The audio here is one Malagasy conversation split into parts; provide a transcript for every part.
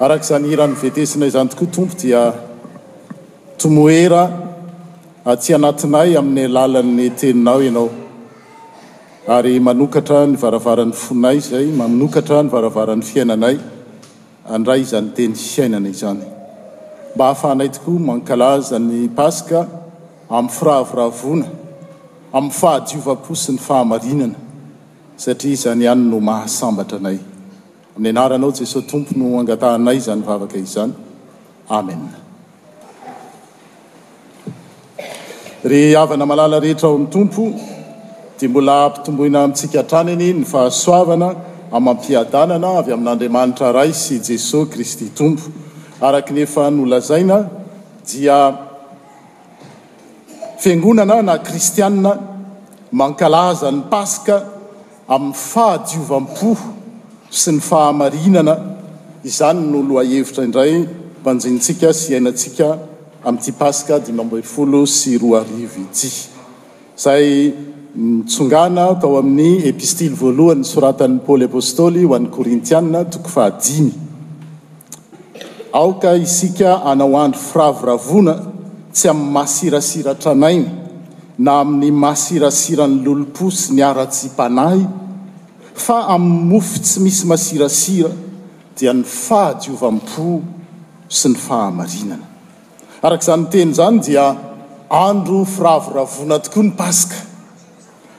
Araka izany hira novetesina izany tokoa Tompo dia tomoera aty anatinay amin'ny alalan'ny teninao ianao ary manokatra ny varavaran'ny fonay izay manokatra ny varavaran'ny fiainanay andray izany teny fiainana izany mba hahafahanay tokoa mankalaza ny Paska amin'ny firavoravoana amin'ny fahadiovam-po sy ny fahamarinana Satria izany ihany no mahasambatra anay. Amin'ny anaranao Jesoa Tompo no angatahanay izany vavaka izany. Amen. Ry havana malala rehetra ao amin'ny Tompo, dia mbola hampitomboina amintsika hatrany anie ny fahasoavana amam-piadanana avy amin'Andriamanitra Ray sy Jesoa Kristy Tompo. Araka ny efa nolazaina dia. Fiangonana na kristiana mankalaza ny Paska amin'ny fahadiovam-po sy ny fahamarinana, izany no lohahevitra indray banjinintsika sy iainantsika amin'ity Paska dimy ambin'ny folo sy roa arivo ity, izay nitsongana tao amin'ny epistily voalohany nosoratan'i Paoly Apostoly ho an'ny Korintiana, toko fahadimy. Aoka isika hanao andry firavoravoana tsy amin'ny masirasira tranainy na amin'ny masirasiran'ny lolompo sy ny haratsiam-panahy, fa amin'ny mofo tsy misy masirasira, dia ny fahadiovam-po sy ny fahamarinana. Araka izany teny izany dia andro firavoravoana tokoa ny Paska,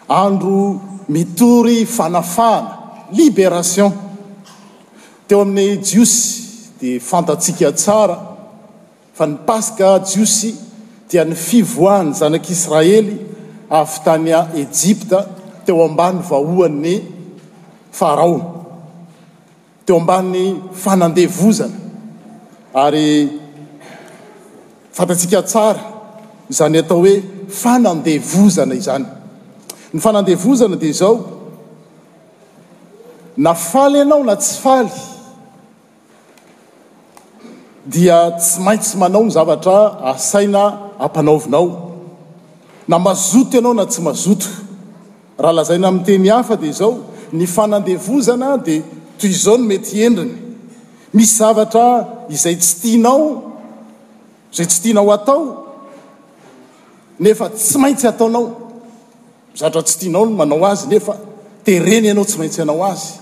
andro mitory fanafahana, libération. Teo amin'ny Jiosy dia fantatsika tsara fa ny Paska jiosy dia ny fivoahan'ny zanak'Israely avy tany Ejipta teo ambany vahoan'ny Farao, teo ambany fanandevozana. Ary fantatsika tsara izany atao hoe fanandevozana izany. Ny fanandevozana dia izao. Na faly ianao na tsy faly dia tsy maintsy manao ny zavatra asaina ampanaovinao. Na mazoto ianao na tsy mazoto. Raha lazaina amin'ny teny hafa dia izao, ny fanandevozana dia toy izao no mety endriny, misy zavatra izay tsy tianao, izay tsy tianao atao nefa tsy maintsy ataonao. Zatra tsy tianao ny manao azy nefa terena ianao tsy maintsy hanao azy.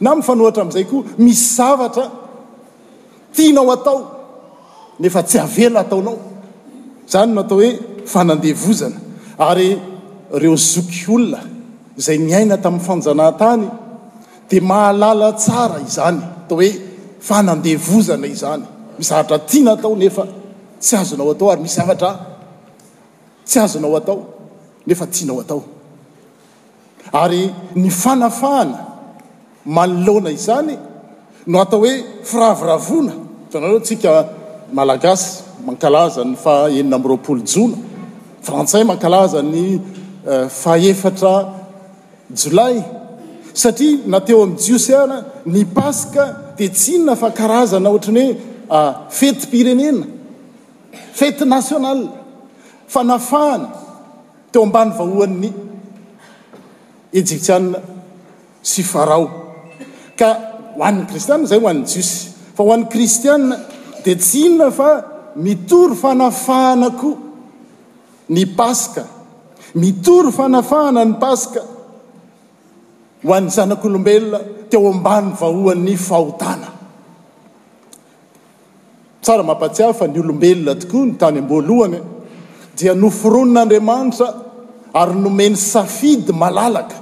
Na mifanohatra amin'izay koa, misy zavatra tianao atao nefa tsy avela ataonao. Izany no atao hoe fanandevozana. Ary ireo zoky olona izay niaina tamin'ny fanjanahantany dia mahalala tsara izany atao hoe fanandevozana izany. Misy zavatra tiana atao nefa tsy azonao atao ary misy zavatra. Tsy azonao atao nefa tianao atao. Ary ny fanafahana manoloana izany no atao hoe firavoravoana. Hitanareo antsika Malagasy mankalaza ny faha enina amby roapolo jona, Frantsay mankalaza ny faha efatra jolay satria na teo amin'ny Jiosy ara ny Paska dia tsy inona fa karazana ohatran'ny hoe fetim-pirenena. Fety national fanafahana teo ambany vahoan'ny Egyptiana sy Farao. Ka ho an'ny Kristiana izay ho an'ny Jiosy. Fa ho an'ny Kristiana dia tsy inona fa mitory fanafahana koa ny Paska. Mitory fanafahana ny Paska ho an'ny zanak'olombelona teo ambany vahoan'ny fahotana. Tsara mampatsiahy fa ny olombelona tokoa ny tany am-boalohany dia noforonin'Andriamanitra ary nomeny safidy malalaka.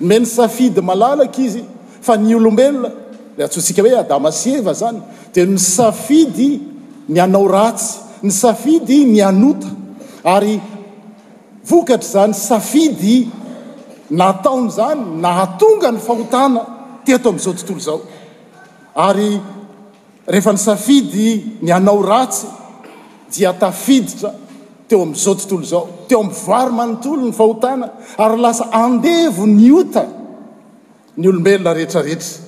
Nomeny safidy malalaka izy fa ny olombelona, ilay antsointsika hoe Adama sy Eva izany, dia nisafidy ny hanao ratsy, nisafidy ny hanota ary vokatr'izany safidy nataony izany nahatonga ny fahotana teto amin'izao tontolo izao. ary rehefa nisafidy ny hanao ratsy dia tafiditra teo amin'izao tontolo izao, teo amin'ny voary manontolo ny fahotana ary lasa andevo ny ota ny olombelona rehetra rehetra.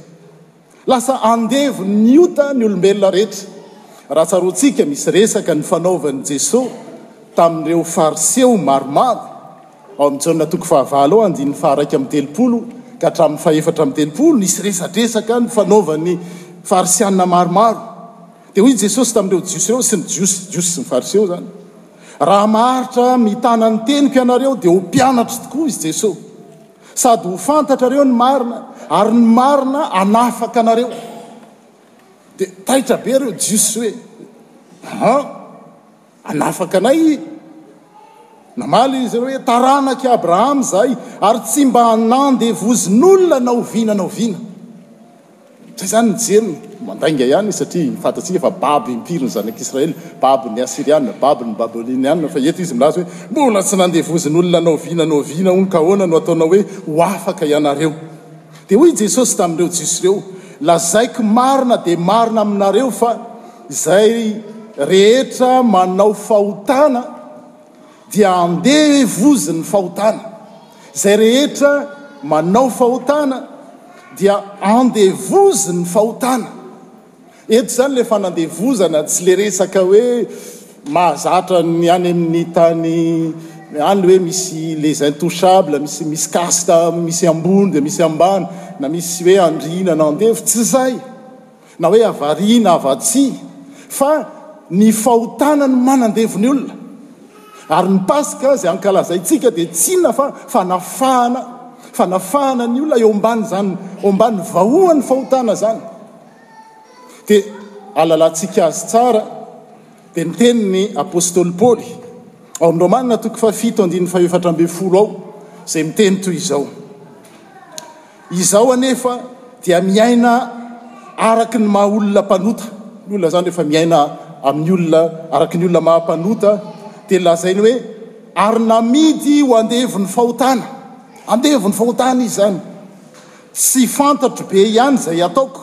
Lasa andevo ny ota ny olombelona rehetra. Raha tsaroantsika misy resaka nifanaovan'i Jesoa tamin'ireo fariseo maromaro Ao amin'ny Jaona toko fahavalo andininy faha-iraika amby telopolo ka hatramin'ny fahefatra amby telopolo, nisy resadresaka nifanaovan'ny Farisianina maromaro. Dia hoy Jesosy tamin'ireo Jiosy ireo, sy ny Jiosy, Jiosy sy ny Fariseo izany, Raha maharitra mitana ny teniko ianareo, dia ho mpianatro tokoa izy Jesosy, sady ho fantatrareo ny marina, ary ny marina hanafaka anareo. Dia taitra be ireo Jiosy hoe, An! Hanafaka anay I. Namaly izy ireo hoe, Taranak'i Abrahama izahay, ary tsy mba nandevozin'olona na oviana na oviana. Izay izany ny jeriny. Mandainga ihany izy satria fantatsika fa babo impiry ny zanak'Israely, babon'ny Asiriana, babon'ny Babyloniana, fa eto izy milaza hoe, Mbola tsy nandevozin'olona na oviana na oviana hono, ka ahoana no ataonao hoe ho afaka ianareo? Dia hoy Jesosy tamin'ireo Jiosy ireo, Lazaiko marina dia marina aminareo fa, Izay rehetra manao fahotana dia handeha hoe vozin'ny fahotana. Izay rehetra manao fahotana dia andevozin'ny fahotana. Eto izany ilay fanandevozana tsy ilay resaka hoe mahazatra ny any amin'ny tany any hoe misy les intouchables, misy misy caste, misy ambony dia misy ambany, na misy hoe andriana na andevo, tsy izay. Na hoe avaria na avatsia, fa ny fahotana no manan-devo ny olona. Ary ny Paska izay ankalazaintsika dia tsy inona fa fanafahana, fanafahana ny olona eo ambanin'izany, eo ambanin'ny vahoan'ny fahotana izany. Dia alalantsika azy tsara dia ny tenin'ny apostoly Paoly ao amin'ny Romana toko fahafito andininy fahefatra ambin'ny folo ao izay miteny toy izao. Izao anefa dia miaina araka ny maha olona mpanota ny olona izany rehefa miaina amin'ny olona araka ny olona maha mpanota dia lazainy hoe ary namidy ho andevon'ny fahotana andevon'ny fahotana izy izany tsy fantatro be ihany izay ataoko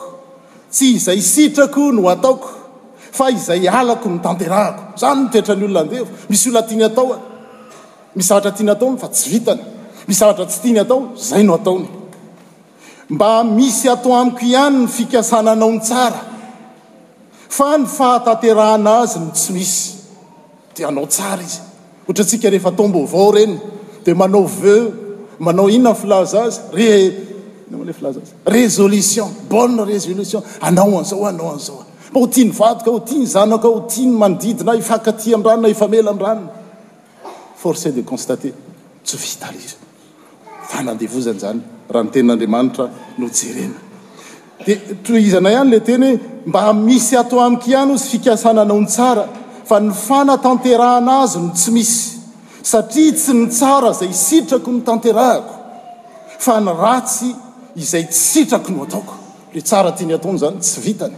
tsy izay sitrako no ataoko fa izay alako no tanterahako izany ny toetran'ny olona andevo misy olona tiany atao Misy zavatra tiany ataony fa tsy vitany. Misy zavatra tsy tiany atao, izay no ataony. Mba misy ato amiko ihany ny fikasana hanao ny tsara, fa ny fahatanterahana azy no tsy misy. Te hanao tsara izy. Ohatra antsika rehefa taom-baovao ireny, dia manao voeux, manao inona ny filaza azy? Re, inona moa ilay filaza azy? Résolution, bonne résolution, hanao an'izao, hanao an'izao. Mba ho tian'ny vadiko aho, ho tian'ny zanako aho, ho tian'ny manodidina ahy, hifankatia amin'ny ranona, hifamela amin'ny ranona. Force est de constater, tsy vita ilay izy. Fanandevozana izany raha ny tenin'Andriamanitra no jerena. Dia tohizana ihany ilay teny hoe mba misy ato amiko ihany ozy fikasana anao ny tsara fa ny fanatanterahana azy no tsy misy. Satria tsy ny tsara izay sitrako no tanterahako fa ny ratsy izay tsy sitrako no ataoko. Ilay tsara tiany ataony izany tsy vitany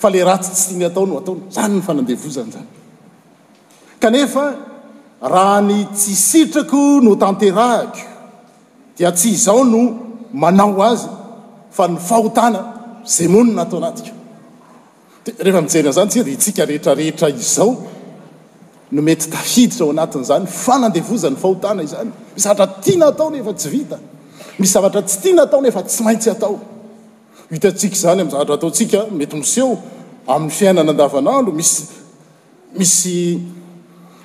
fa ilay ratsy tsy tiany atao no ataony. Izany ny fanandevozana izany. Kanefa raha ny tsy sitrako no tanterahiko dia tsy izaho no manao azy fa ny fahotana izay monina ato anatiko. Dia rehefa mijery an'izany isika dia isika rehetra rehetra izao no mety tafiditra ao anatin'izany fanandevozan'ny fahotana izany. Misy zavatra tiana atao nefa tsy vita. Misy zavatra tsy tiana atao nefa tsy maintsy atao. Hitantsika izany amin'ny zavatra ataontsika mety miseho amin'ny fiainana andavanandro. Misy Misy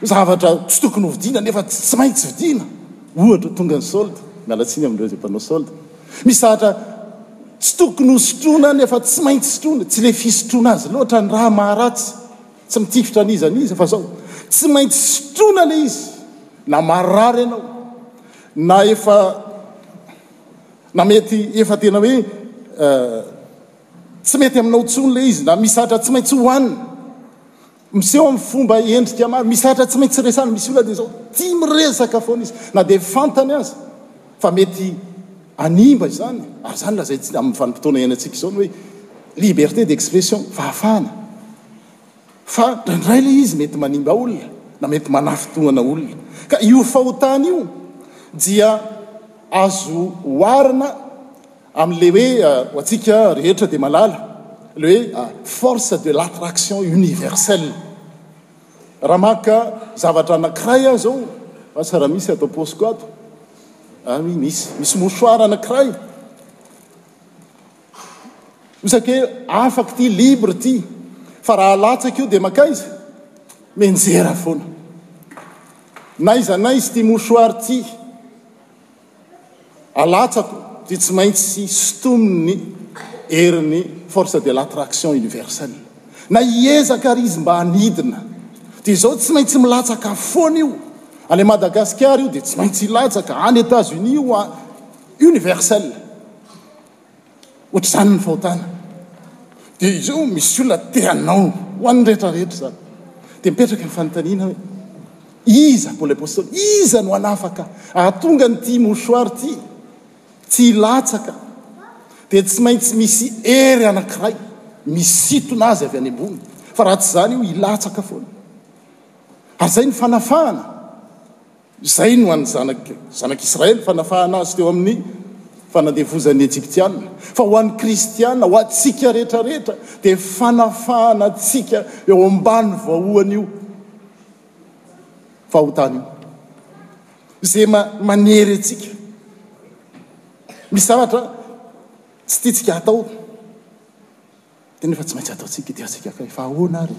zavatra tsy tokony ho vidiana nefa tsy maintsy vidiana. Ohatra, tonga ny solde, miala tsiny amin'ireo izay mpanao solde. Misy zavatra tsy tokony ho sotroina nefa tsy maintsy sotroina. Tsy ilay fisotroana azy loatra ny rà maharatsy, tsy mitifitra an'iza an'iza fa izao, tsy maintsy sotroina ilay izy na marary ianao na efa, na mety efa tena hoe. Tsy mety aminao intsony ilay izy na misy satra tsy maintsy hohanina. Miseho amin'ny fomba endrika maro, misy satra tsy maintsy resahana, misy olona dia izao tia miresaka foana izy na dia fantany aza fa mety hanimba izany ary izany lazaintsika amin'ny vanim-potoana iainantsika izao ny hoe liberté d'expression, fahafahana fa indraindray ilay izy mety manimba olona na mety manafintohina olona ka io fahotana io dia azo oharina Amin'ilay hoe ho antsika rehetra dia malala ilay hoe force de l'attraction universelle. Raha maka zavatra anankiray aho izao, asa raha misy ato am-paosiko ato, ah oui misy, misy mouchoir anankiray, Isaky hoe afaka ity, libre ity. Fa raha alatsaka io dia mankaiza? Menjera foana. N'aiza n'aiza ity mouchoir ity. alatsako dia tsy maintsy sintominy ny herin'ny force de l'attraction universelle. Na hiezaka ary izy mba hanidina dia izao tsy maintsy milatsaka avy foana io. Any Madagasikara io dia tsy maintsy hilatsaka, any Etats-Unis io an, universelle. Ohatr'izany ny fahotana. Dia izao misy olona te hanao, ho an'ny rehetra rehetra izany. Dia mipetraka ny fanontaniana hoe, Iza, Paoly Apostoly, iza no hanafaka? Ahatonga an'ity mouchoir ity tsy hilatsaka dia tsy maintsy misy hery anankiray misintona azy avy any ambony, fa raha tsy izany io hilatsaka foana. Ary izay ny fanafahana. Izay no an'ny zanak'i Zanak'Israely, fanafahana azy teo amin'ny fanandevozan'ny Ejiptiana. Fa ho an'ny kristiana, ho antsika rehetra rehetra, dia fanafahana antsika eo ambany vahoan'io fahotana io, izay manery antsika. Misy zavatra tsy tiantsika hatao. Tena efa tsy maintsy ataontsika ity antsika kay, fa ahoana ary?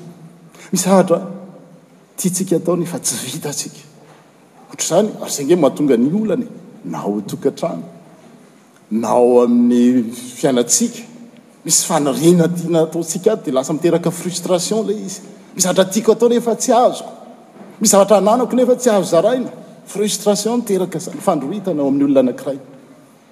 Misy sahadra tiantsika atao nefa tsy vitantsika. Ohatr'izany, ary izay ange mahatonga ny olana e, na ao an-tokantrano, na ao amin'ny fiainantsika, misy faniriana tiana ataontsika ady dia lasa miteraka frustration ilay izy. Misy zavatra tiako atao nefa tsy azoko, misy zavatra ananako nefa tsy azo zaraina, frustration no miteraka izany, fandrohitana ao amin'ny olona anankiray.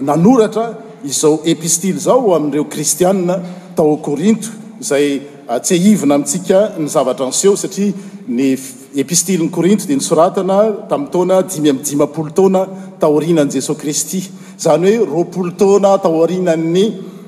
nanoratra izao epistily izao ho amin'ireo Kristianina tao Korinto, izay tsiahivina amintsika ny zavatra niseho, satria ny epistilin'i Korinto dia nosoratana tamin'ny taona dimy amby dimampolo taona taorianan'i Jesoa Kristy, izany hoe roapolo taona taorianan'ny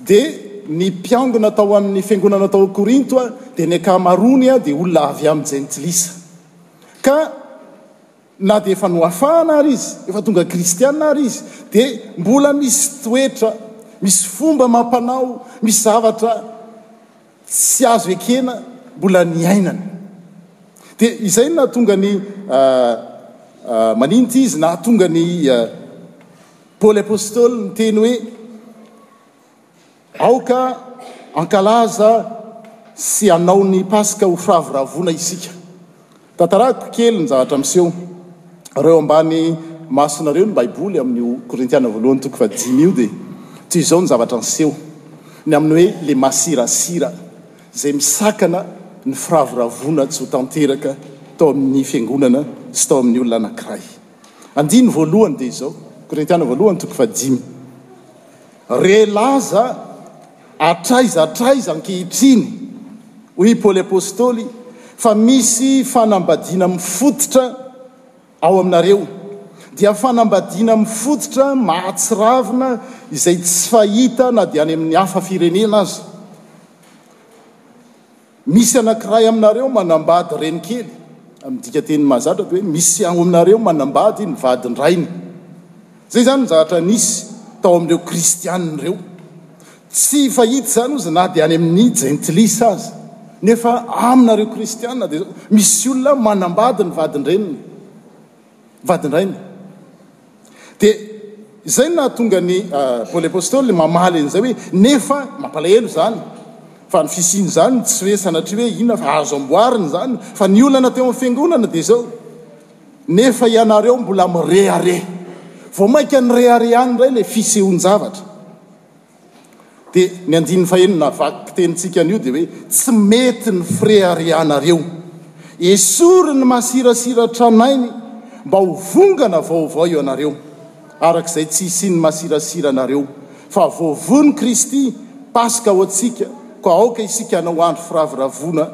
Dia ny mpiangona tao amin' ny fiangonana tao Korinto dia ny ankamaroany dia olona avy amin' ny Jentilisa. Ka na dia efa nohafahana ary izy, efa tonga kristiana ary izy, dia mbola misy toetra, misy fomba amam-panao, misy zavatra tsy azo ekena mbola niainany. Dia izay no nahatonga ny maninona ity izy, nahatonga ny Paoly Apostoly niteny hoe, Aoka hankalaza sy hanao ny Paska ho firavoravoana isika. Tantarako kely ny zavatra miseho. Raha eo ambany masonareo ny Baiboly amin'io Korintiana voalohany toko fahadimy io dia toy izao ny zavatra niseho, ny amin'ny hoe ilay masirasira izay misakana ny firavoravoana tsy ho tanteraka tao amin'ny fiangonana sy tao amin'ny olona anankiray. Andininy voalohany dia izao, Korintiana voalohany toko fahadimy, Re laza hatraiza hatraiza ankehitriny, hoy i Paoly Apostoly, fa misy fanambadiana mifototra ao aminareo, dia fanambadiana mifototra mahatsiravina izay tsy fahita na dia any amin'ny hafa firenena aza. Misy anankiray aminareo manambady renikely, amin'ny dikanteny mahazatra dia hoe misy ao aminareo manambady ny vadin-drainy. Izay izany no zavatra nisy tao amin'ireo Kristianina ireo. Tsy fahita izany hozy na dia any amin'ny Jentilisa aza. Nefa aminareo Kristianina dia izao, misy olona manambady ny vadin-dreniny. vadindrainy. Dia izay no nahatonga ny Paoly Apostoly mamaly an'izay hoe, Nefa, mampalahelo izany, fa ny fisian'izany no tsy hoe sanatria hoe inona fa azo amboarina izany, fa ny olana teo amin'ny fiangonana dia izao, nefa ianareo mbola mirehareha. Vao mainka nirehareha any indray ilay fisehoan-javatra. Dia ny andininy fahenina vakitenintsika anio dia hoe, Tsy mety ny fireharehanareo. Esory ny masirasira tranainy mba ho vongana vaovao eo anareo, araka izay tsy hisian'ny masirasira anareo, fa voavono Kristy, Paska ho antsika, koa aoka isika hanao andro firavoravoana,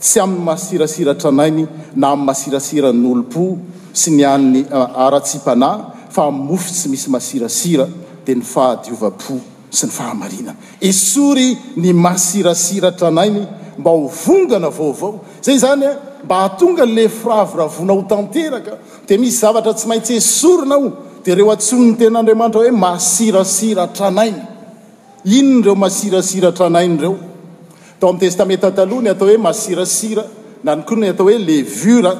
tsy amin'ny masirasira tranainy na amin'ny masirasiran'ny olom-po sy ny an'ny ara-tsi-panahy, fa amin'ny mofo tsy misy masirasira, dia ny fahadiovam-po sy ny fahamarinana. Esory ny masirasira tranainy mba ho vongana vaovao. Izay izany, mba hahatonga an'ilay firavoravoana ho tanteraka, dia misy zavatra tsy maintsy esorina ao, dia ireo antsoin'ny Tenin'Andriamanitra hoe masirasira tranainy. Inona ireo masirasira tranainy ireo? Tao amin'ny Testamenta Taloha, ny atao hoe masirasira na ny koa ny atao hoe levure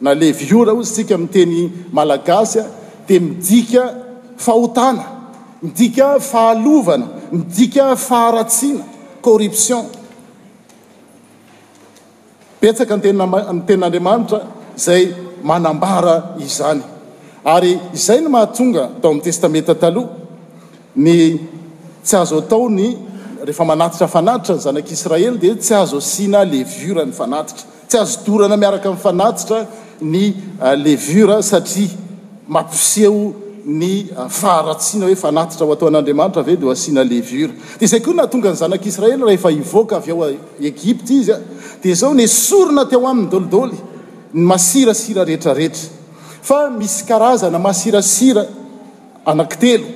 na leviora hozy isika amin'ny teny malagasy dia midika fahotana, midika fahalovana, midika faharatsiana, corruption. Betsaka ny teny ny tenin'Andriamanitra izay manambara izany. Ary izay no mahatonga tao amin'ny Testamenta Taloha ny tsy azo atao ny rehefa manatitra fanatitra ny zanak'Israely dia tsy azo asiana levure ny fanatitra. Tsy azo dorana miaraka amin'ny fanatitra ny levure satria mampiseho ny faharatsiana hoe fanatitra ho ataon'Andriamanitra ve dia ho asiana levure. Dia izay koa no nahatonga ny zanak'Israely rehefa hivoaka avy ao Egypta izy, dia izao nesorina teo aminy dolidoly ny masirasira rehetrarehetra, fa misy karazana masirasira anankitelo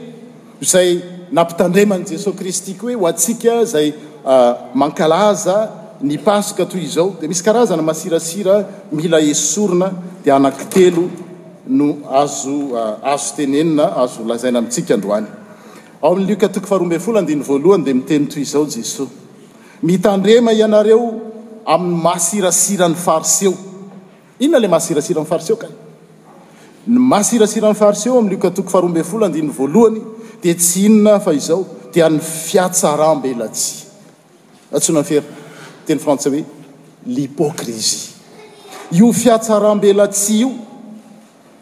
izay nampitandreman'i Jesoa Kristy koa hoe ho antsika izay mankalaza ny Paska toy izao dia misy karazana masirasira mila esorina dia anankitelo no azo azo tenenina azo lazaina amintsika androany ao amin'ny Lioka toko faharoa ambin'ny folo andininy voalohany dia miteny toy izao Jesoa Mitandrema ianareo amin'ny masirasira ny fariseo. Inona ilay masirasira ny fariseo kay? Ny masirasira ny fariseo amin'ny Lioka toko faharoa ambin'ny folo andininy voalohany dia tsy inona fa izao dia ny fiatsaram-belatsihy. Antsoina ny fer, teny frantsay hoe l'hypocrisie. Io fiatsaram-belatsihy io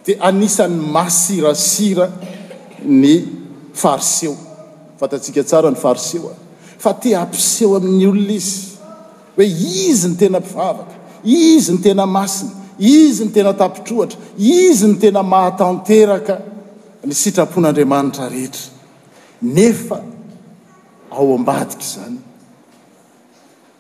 dia anisan'ny masirasira ny Fariseo. Fantatsika tsara ny Fariseo fa te hampiseho amin'ny olona izy hoe izy no tena mpivavaka, izy no tena masina, izy no tena tapitr'ohatra, izy no tena mahatanteraka ny sitrapon'Andriamanitra rehetra. Nefa ao ambadik'izany.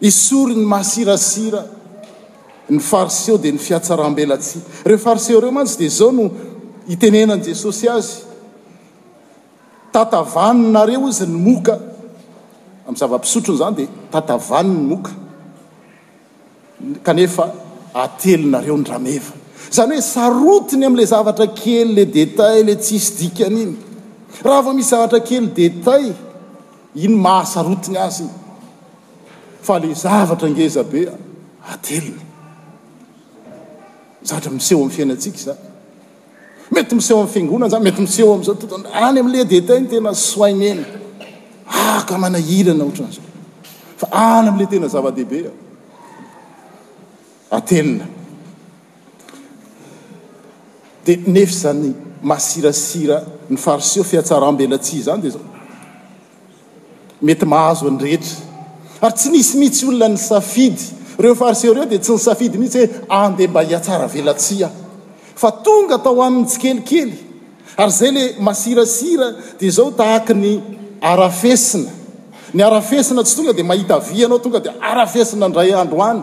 Esory ny masirasira, ny Fariseo dia ny fihatsaram-belatsihy. Ireo Fariseo ireo mantsy dia izao no itenenan'i Jesosy azy, Tatavanonareo izy ny moka, amin'ny zava-pisotrony izany dia tatavanony ny moka, kanefa atelinareo ny rameva. Izany hoe sarotiny amin'ilay zavatra kely, ilay détail, ilay tsisy dikany iny. Raha vao misy zavatra kely détail, Iny maha sarotiny azy iny fa le zavatra ngeza be atelina. Zatra miseho am fiainantsika izany. Mety miseho am fiangonana izany, mety miseho am zao tontolo izao, any am le detail no tena soainena. Ah ka manahirana otran izao. Fa any am le tena zava dehibe atelina. Dia nefa izany masirasira ny fariseo fihatsaram-belatsihy izany dia izao, mety mahazo ny rehetra. Ary tsy nisy mihitsy olona nisafidy. Ireo fariseo ireo dia tsy nisafidy mihitsy hoe andeha mba hihatsara velatsihy aho. Fa tonga tao aminy tsikelikely. Ary izay le masirasira dia izao tahaka ny arafesina. Ny arafesina tsy tonga dia mahita vy ianao tonga dia arafesina indray andro any.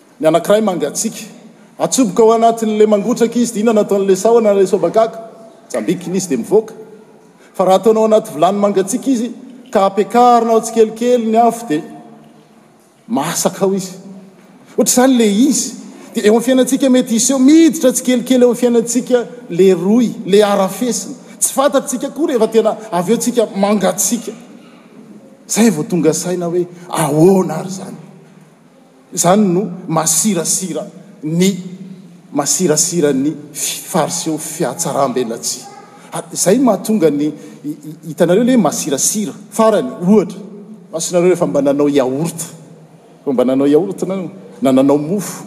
Ny anankiray mangatsiaka. Atsoboka ao anatin'ilay mangotraka izy, dia inona no ataon'ilay sahona na ilay soabakaka? Jambikina izy dia mivoaka. Fa raha ataonao anaty vilany mangatsiaka izy, ka ampiakarinao tsikelikely ny afo, dia masaka ao izy. Ohatr'izany ilay izy. Dia eo amin'ny fiainantsika mety hiseho, miditra tsikelikely eo amin'ny fiainantsika ilay rohy, ilay harafesina. Tsy fantatsika akory fa tena avy eo tsika mangatsiaka. Izay vao tonga saina hoe, ahoana ary izany? Izany no masirasira ny masirasira ny fariseho fihatsarambelatsihy. Ary izay mahatonga ny hitanareo ilay hoe masirasira farany ohatra masonareo rehefa mba nanao yaourt rehefa mba nanao yaourt nareo na nanao mofo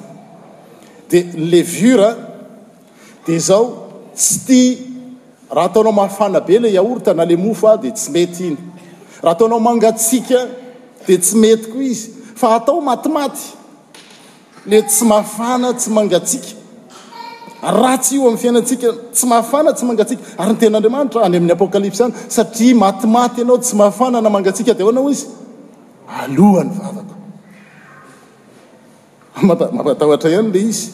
dia levure Dia izao, tsy tia. Raha ataonao mafana be ilay yaourt na ilay mofo aho dia tsy mety iny. Raha ataonao mangatsiaka dia tsy mety koa izy. Fa atao matimaty. Ilay tsy mafana, tsy mangatsiaka. Ratsy io amin'ny fiainantsika. Tsy mafana, tsy mangatsiaka. Ary ny Tenin'Andriamanitra, any amin'ny Apokalypsy any, satria matimaty ianao, tsy mafana na mangatsiaka, dia ahoana hoy Izy? Aloha ny vavako. Mampatahotra ihany le izy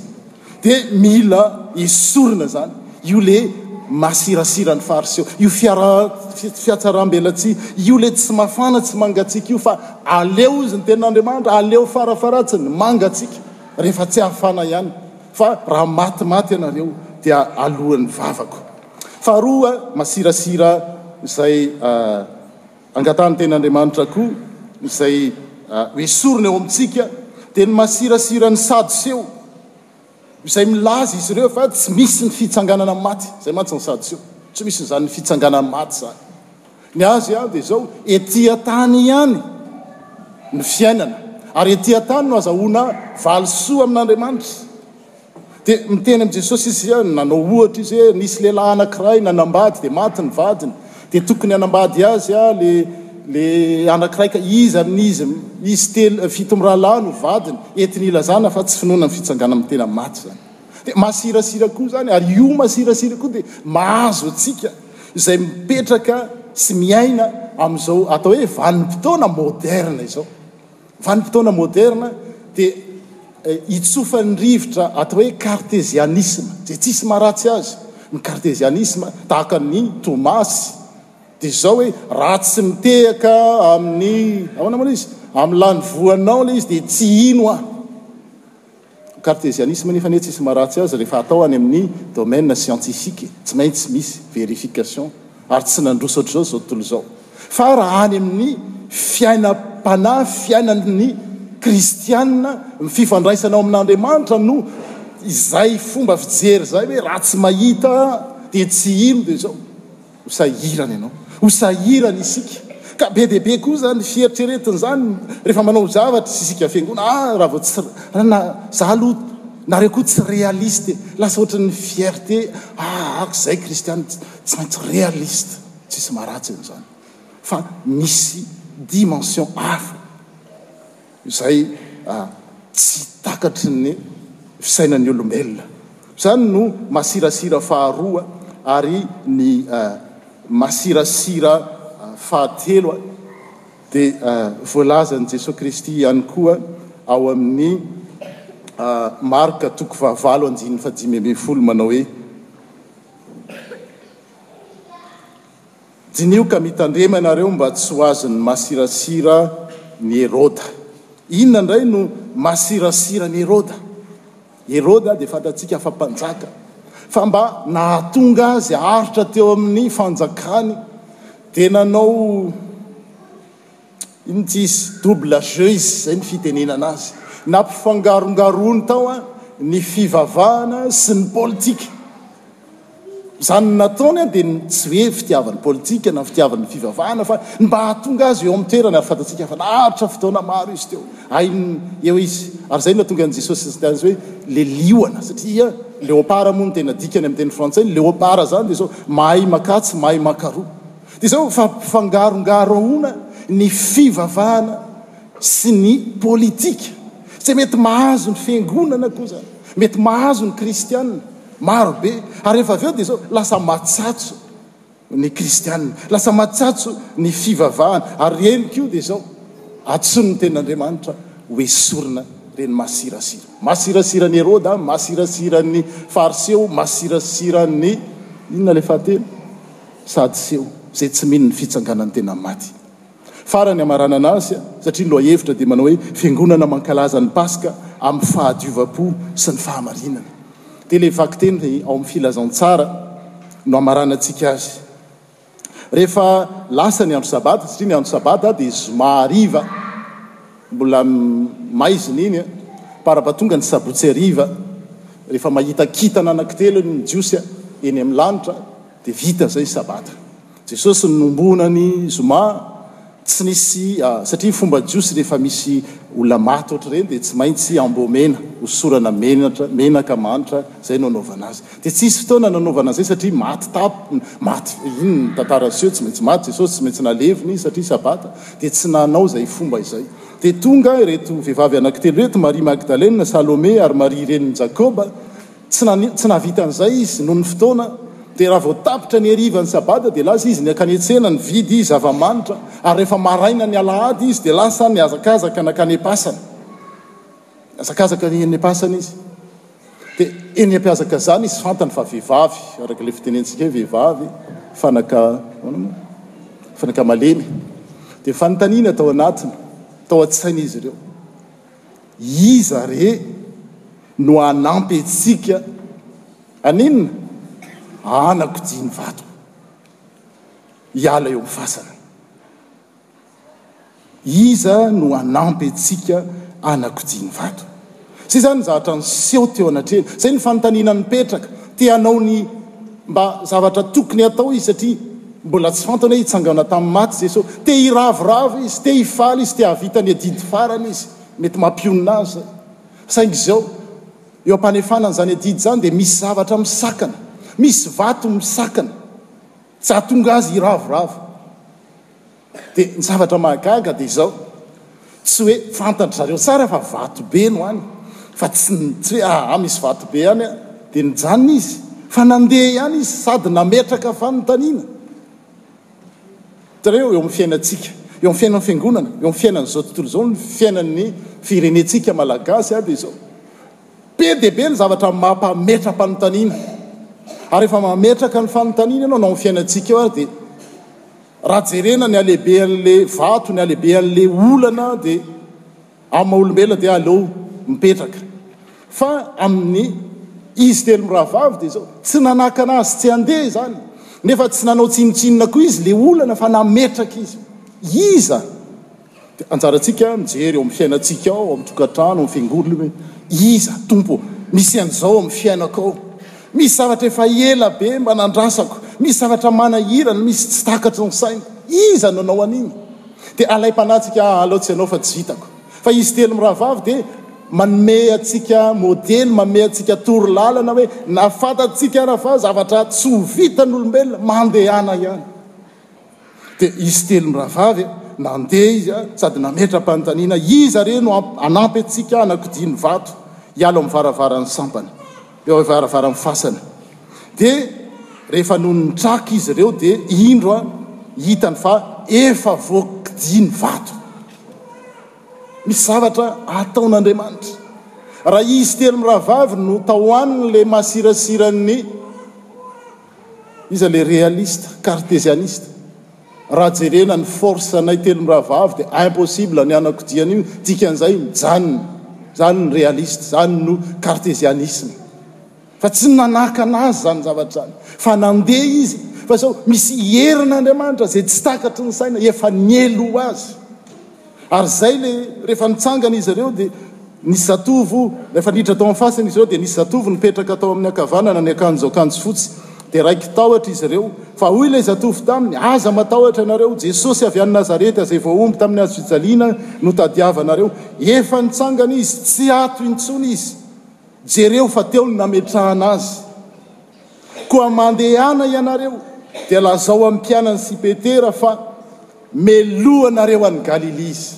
de mila esorina zany io le masirasira ny farce io io fiara fiatsaram-belatsihy io le tsy mafana tsy mangatsiaka io fa aleo izy ny tenin'Andriamanitra aleo farafaratsiny mangatsiaka rehefa tsy hafana ihany fa raha maty maty ianareo dia alohan'ny vavako faharoa masirasira izay ah, Angatahan'ny Tenin'Andriamanitra koa izay ho esorina eo amintsika dia ny masirasiran'ny Sadoseo, izay milaza izy ireo fa tsy misy ny fitsanganana amin'ny maty. Izay mantsy ny Sadoseo, tsy misy izany fitsanganana amin'ny maty izany. Ny azy dia izao, ety an-tany ihany ny fiainana, ary ety an-tany no azahoana valisoa amin'Andriamanitra. Dia miteny amin'i Jesosy izy, nanao ohatra izy hoe, nisy lehilahy anankiray nanambady dia maty ny vadiny, dia tokony hanambady azy le le anankiray ka iza amin'izy izy telo fito mirahalahy no vadiny, entina ilazana fa tsy finoana ny fitsanganana amin'ny tena maty izany. Dia masirasira koa izany, ary io masirasira koa dia mahazo antsika izay mipetraka sy miaina amin'izao atao hoe vanim-potoana moderna izao. Vanim-potoana moderna dia itsofan'ny rivotra atao hoe kartezianisma, izay tsisy maharatsy azy. Ny kartezianisma, tahaka ny Tomasy, dia izao hoe, raha tsy mitehaka amin'ny, ahoana moa ilay izy, amin'ny lanivoanao ilay izy dia tsy hino aho. Cartesianisme nefa anie tsisy maharatsy azy rehefa atao any amin'ny domaine scientifique, tsy maintsy misy verification ary tsy nandroso ohatr'izao izao tontolo izao. Fa raha any amin'ny fiainam-panahy, fiainan'ny kristiana, ny fifandraisana ao amin'Andriamanitra no izay fomba fijery izay hoe raha tsy mahita dia tsy hino dia izao. Ho sahirana ianao. Ho sahirana isika. Ka be dia be koa izany fieritreretana izany rehefa manao zavatra isika fiangonana. Ah, raha vao tsy, na, izaho aloha, nareo koa tsy réaliste e. Lasa ohatran'ny fierté, ah, ako izay kristiana, tsy maintsy réaliste. Tsisy maharatsy an'izany. Fa misy dimension hafa. izay tsy takatry ny fisainan'ny olombelona. Izany no masirasira faharoa, ary ny masirasira fahatelo dia voalazan'i Jesoa Kristy ihany koa ao amin'ny Marka toko fahavalo andininy fahadimy ambin'ny folo manao hoe, Diniho ka mitandrema ianareo mba tsy ho azon'ny masirasira ny Heroda. Inona indray no masirasira ny Heroda? Heroda dia fantatsika fa mpanjaka, fa mba nahatonga azy haharitra teo amin'ny fanjakany dia nanao. Inona tsy izy? Double jeu izy izay ny fitenenana azy. Nampifangarongarony tao ny fivavahana sy ny politika. Izany nataony dia tsy hoe fitiavany politika na fitiavany fivavahana fa ny mba hahatonga azy eo amin'ny toerany ary fantatsika fa naharitra fotoana maro izy teo. Hainy eo izy. Ary izay no nahatonga an'i Jesosy azy hoe le liona satria leopara moa no tena dikany amin'ny teny frantsay. Ny leopara izany dia izao mahay makatsy, mahay makaroa. Dia izao fa ampifangarongaro ahoana ny fivavahana sy ny politika? Izay mety mahazo ny fiangonana koa izany, mety mahazo ny kristiana maro be, ary rehefa avy eo dia izao lasa matsatso ny kristiana, lasa matsatso ny fivavahana, ary ry eny koa dia izao antsoin' ny tenin'Andriamanitra hoe sorona, dia ny masirasira, masirasiran'i Heroda, masirasiran'ny fariseo, masirasiran'ny inona ilay fahatelo? Sady seho izay tsy mino ny fitsanganan'ny tena maty. Farany hamaranana azy, satria ny lohahevitra dia manao hoe Fiangonana mankalaza ny Paska amin'ny fahadiovam-po sy ny fahamarinana. Dia ilay vakiteny ao amin'ny Filazantsara no hamaranantsika azy. Rehefa lasa ny andro Sabata, satria ny andro Sabata dia Zoma hariva, mbola maizina iny, par rapport tonga ny Sabotsy hariva, rehefa mahita kintana anankitelo ny Jiosy eny amin'ny lanitra, Dia vita zay sabata. Jesosy ninombona ny zoma tsy nisy satria fomba jiosy rehefa misy olona maty ohatr'ireny dia tsy maintsy embaumer-na, hosorana menatra, menaka manitra, zay no anaovana azy. Dia tsy hisy fotoana nanaovana an'izay satria maty tapo, maty inn ny tantara aseho tsy maintsy maty Jesosy tsy maintsy nalevina izy satria sabata dia tsy nanao izay fomba izay. Dia tonga ireto vehivavy anankitelo ireto, Maria Magdalena, Salome ary Maria renin'i Jakoba, Tsy nani, tsy nahavita an'izay izy, noho ny fotoana, dia raha vao tapitra ny herivan'ny sabata dia lasa izy niakany an-tsena nividy zava-manitra, ary rehefa maraina ny alahady izy dia lasa nihazakazaka nankany am-pasana. Nihazakazaka ny eny am-pasana izy. Dia eny am-pihazakazana izy fantany fa vehivavy, araka ilay fitenentsika hoe vehivavy fanaka, ahoana moa? Fanaka malemy. Dia fanontaniana tao anatiny, tao an-tsain'izy ireo. Iza re no hanampy antsika haninona? Anako dia ny vadiko hiala eo amin'ny fasana. Iza no hanampy antsika anako dia ny vadiko? Izay izany ny zavatra niseho teo anatrehany. Izay ny fanontaniana nipetraka. Te hanao ny. Mba zavatra tokony hatao izy satria mbola tsy fantany hoe hitsangana tamin'ny maty Jesosy. Te hiravoravo izy, te hifaly izy, te hahavita ny adidy farany izy. Mety mampionona azy izay. Saingy izao, eo am-panefana an'izany adidy izany dia misy zavatra misakana, misy vato misakana, tsy hahatonga azy hiravoravo. Dia ny zavatra mahagaga dia izao, tsy hoe fantan-dry zareo tsara fa vato be no any, fa tsy hoe aa misy vato be any a, dia nijanona izy, fa nandeha ihany izy sady nametraka fanontaniana. Hitanareo, eo amin'ny fiainantsika, eo amin'ny fiainan'ny fiangonana, eo amin'ny fiainan'izao tontolo izao, ny fiainan'ny firenentsika malagasy dia izao, be dia be ny zavatra mampametra-panontaniana, ary rehefa mametraka ny fanontaniana ianao eo amin'ny fiainantsika eo ary dia, Raha jerena ny halebean'le vato, ny halebean'le olana dia amin'ny maha olombelona dia aleo mipetraka. Fa amin'ny izy telo mirahavavy dia izao, tsy nanakana azy tsy handeha izany, nefa tsy nanao tsinontsinona koa izy le olana fa nametraka izy. Iza? Dia anjarantsika mijery eo amin'ny fiainantsika ao, ao amin'ny tokantrano, ao amin'ny fiangonana hoe iza Tompo misy an'izao ao amin'ny fiainako ao. Misy zavatra efa ela be mba nandrasako, misy zavatra manahirana, misy tsy takatry ny saina. Iza no nanao an'iny? Dia alaim-panahintsika, ah, alao tsy ianao fa tsy hitako. Fa izy telo mirahavavy dia manome antsika modely, manome antsika toro lalana hoe na fantatsika ara fa zavatra tsy ho vitan'olombelona, mandehana ihany. Dia izy telo mirahavavy nandeha izy sady nametra-panontaniana, Iza re no hanampy antsika hanakodia ny vato hiala ao amin'ny varavaran'ny sampana, eo amin'ny varavaran'ny fasana? Dia rehefa nonon'ny traka izy ireo dia indro hitany fa efa voakodia ny vato. Misy zavatra ataon'Andriamanitra. Raha izy telo mirahavavy no tao aminy ilay masirasiran'ny. Iza le realiste, cartesianiste? Raha jerena ny force anay telo mirahavavy de impossible ny hanakodiana io, dikan'izay mijanona. Zany no realiste, zany no cartesianisme. Fa tsy nanakana azy zany zavatra zany, fa nandeha izy, fa zao misy herin'Andriamanitra zay tsy takatry ny saina efa niely ho azy. Ary zay le rehefa nitsangana izy ireo dia nisy zatovo rehefa niditra tao am fasana izy ireo dia nisy zatovo nipetraka tao amin'ny ankavanana niakanjo akanjo fotsy dia raiky tahotra izy ireo fa hoy ilay zatovo taminy aza matahotra ianareo Jesosy avy any Nazareta izay voahombo tamin'ny hazo fijaliana no tadiavanareo efa nitsangana izy tsy ato intsony izy jereo fa teo no nametrahana azy Koa mandehana ianareo, dia lazao amin'ny mpianany sy Petera fa meloha anareo any Galilia izy.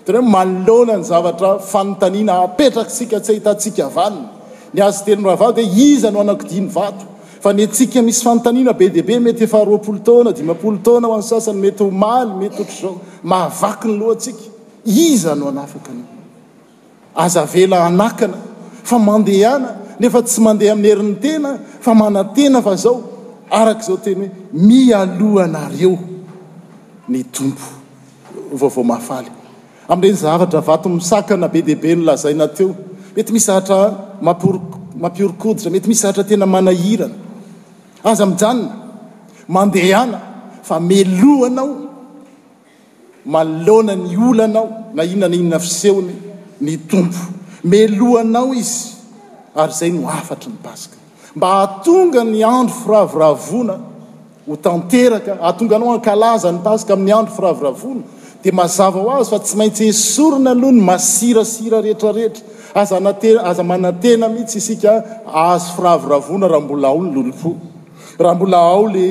Hitanareo, manoloana ny zavatra fanontaniana apetraktsika tsy ahitantsika valiny, ny azy telo mirahavavy dia iza no hanakodia ny vato? Fa ny antsika misy fanontaniana be dia be, mety efa roapolo taona, dimampolo taona ho an'ny sasany, mety omaly, mety ohatr'izao, mahavaky ny lohantsika. Iza no hanafaka anao? Aza avela hanakana fa mandehana nefa tsy mandeha amin'ny herin'ny tena fa manantena fa zao araka izao teny hoe mialoha anareo ny Tompo vaovao mahafaly amin'ireny zavatra vato misakana be dia be nolazaina teo mety misy zatra mampiorikoditra mety misy zatra tena manahirana aza mijanona mandehana fa meloha anao Manoloana ny olanao na inona na inona fisehony ny Tompo. Meloha anao Izy ary izay no hafatry ny Paska. Mba hahatonga ny andro firavoravoana ho tanteraka, hahatonga anao hankalaza ny Paska amin'ny andro firavoravoana, dia mazava ho azy fa tsy maintsy esorina aloha ny masirasira rehetrarehetra. Aza, aza manantena mihitsy isika hahazo firavoravoana raha mbola ao ny lolompo. Raha mbola ao le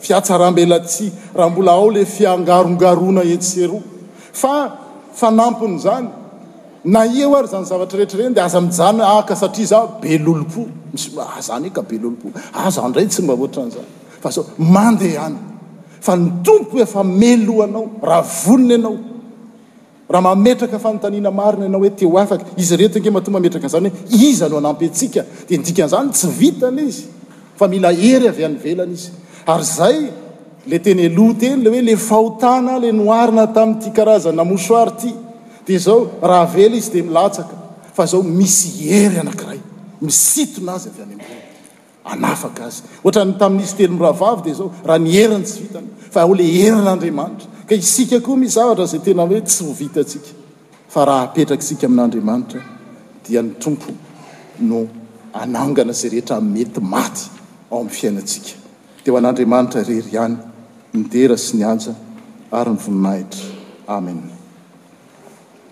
fiatsarambelatsihy, raha mbola ao le fiangarongaroana etsy sy eroa. Fa fanampin'izany, na ia eo ary izany zavatra rehetra ireny dia aza mijanona hoe ah ka satria za be lolompo, misy hoe ah za anie ka be lolompo, ah za indray tsy mba ohatran'izany. Fa zao, mandeha any fa ny Tompo efa melohanao raha vonona ianao. Raha mametraka fanontaniana marina ianao hoe te-ho afaka, izy ireto ange matoa mametraka an'izany hoe iza no hanampy antsika, dia ny dikan'izany tsy vita ilay izy fa mila hery avy any ivelany izy. Ary izay ilay teny Helou teny, ilay hoe ilay fahotana ilay noharina tamin'ity karazana mouchoir ity, dia izao, raha avela izy dia milatsaka, fa izao misy hery anankiray misintona azy avy any ambony. hanafaka azy. Ohatran'ny tamin'izy telo mirahavavy dia izao, raha ny heriny tsy vitany, fa ao ilay herin'Andriamanitra. Ka isika koa misy zavatra izay tena hoe tsy ho vitantsika, fa raha apetrak'isika amin'Andriamanitra dia ny Tompo no hanangana izay rehetra mety maty ao amin'ny fiainantsika. Dia ho an'Andriamanitra irery ihany ny dera sy ny haja ary ny voninahitra. Amena.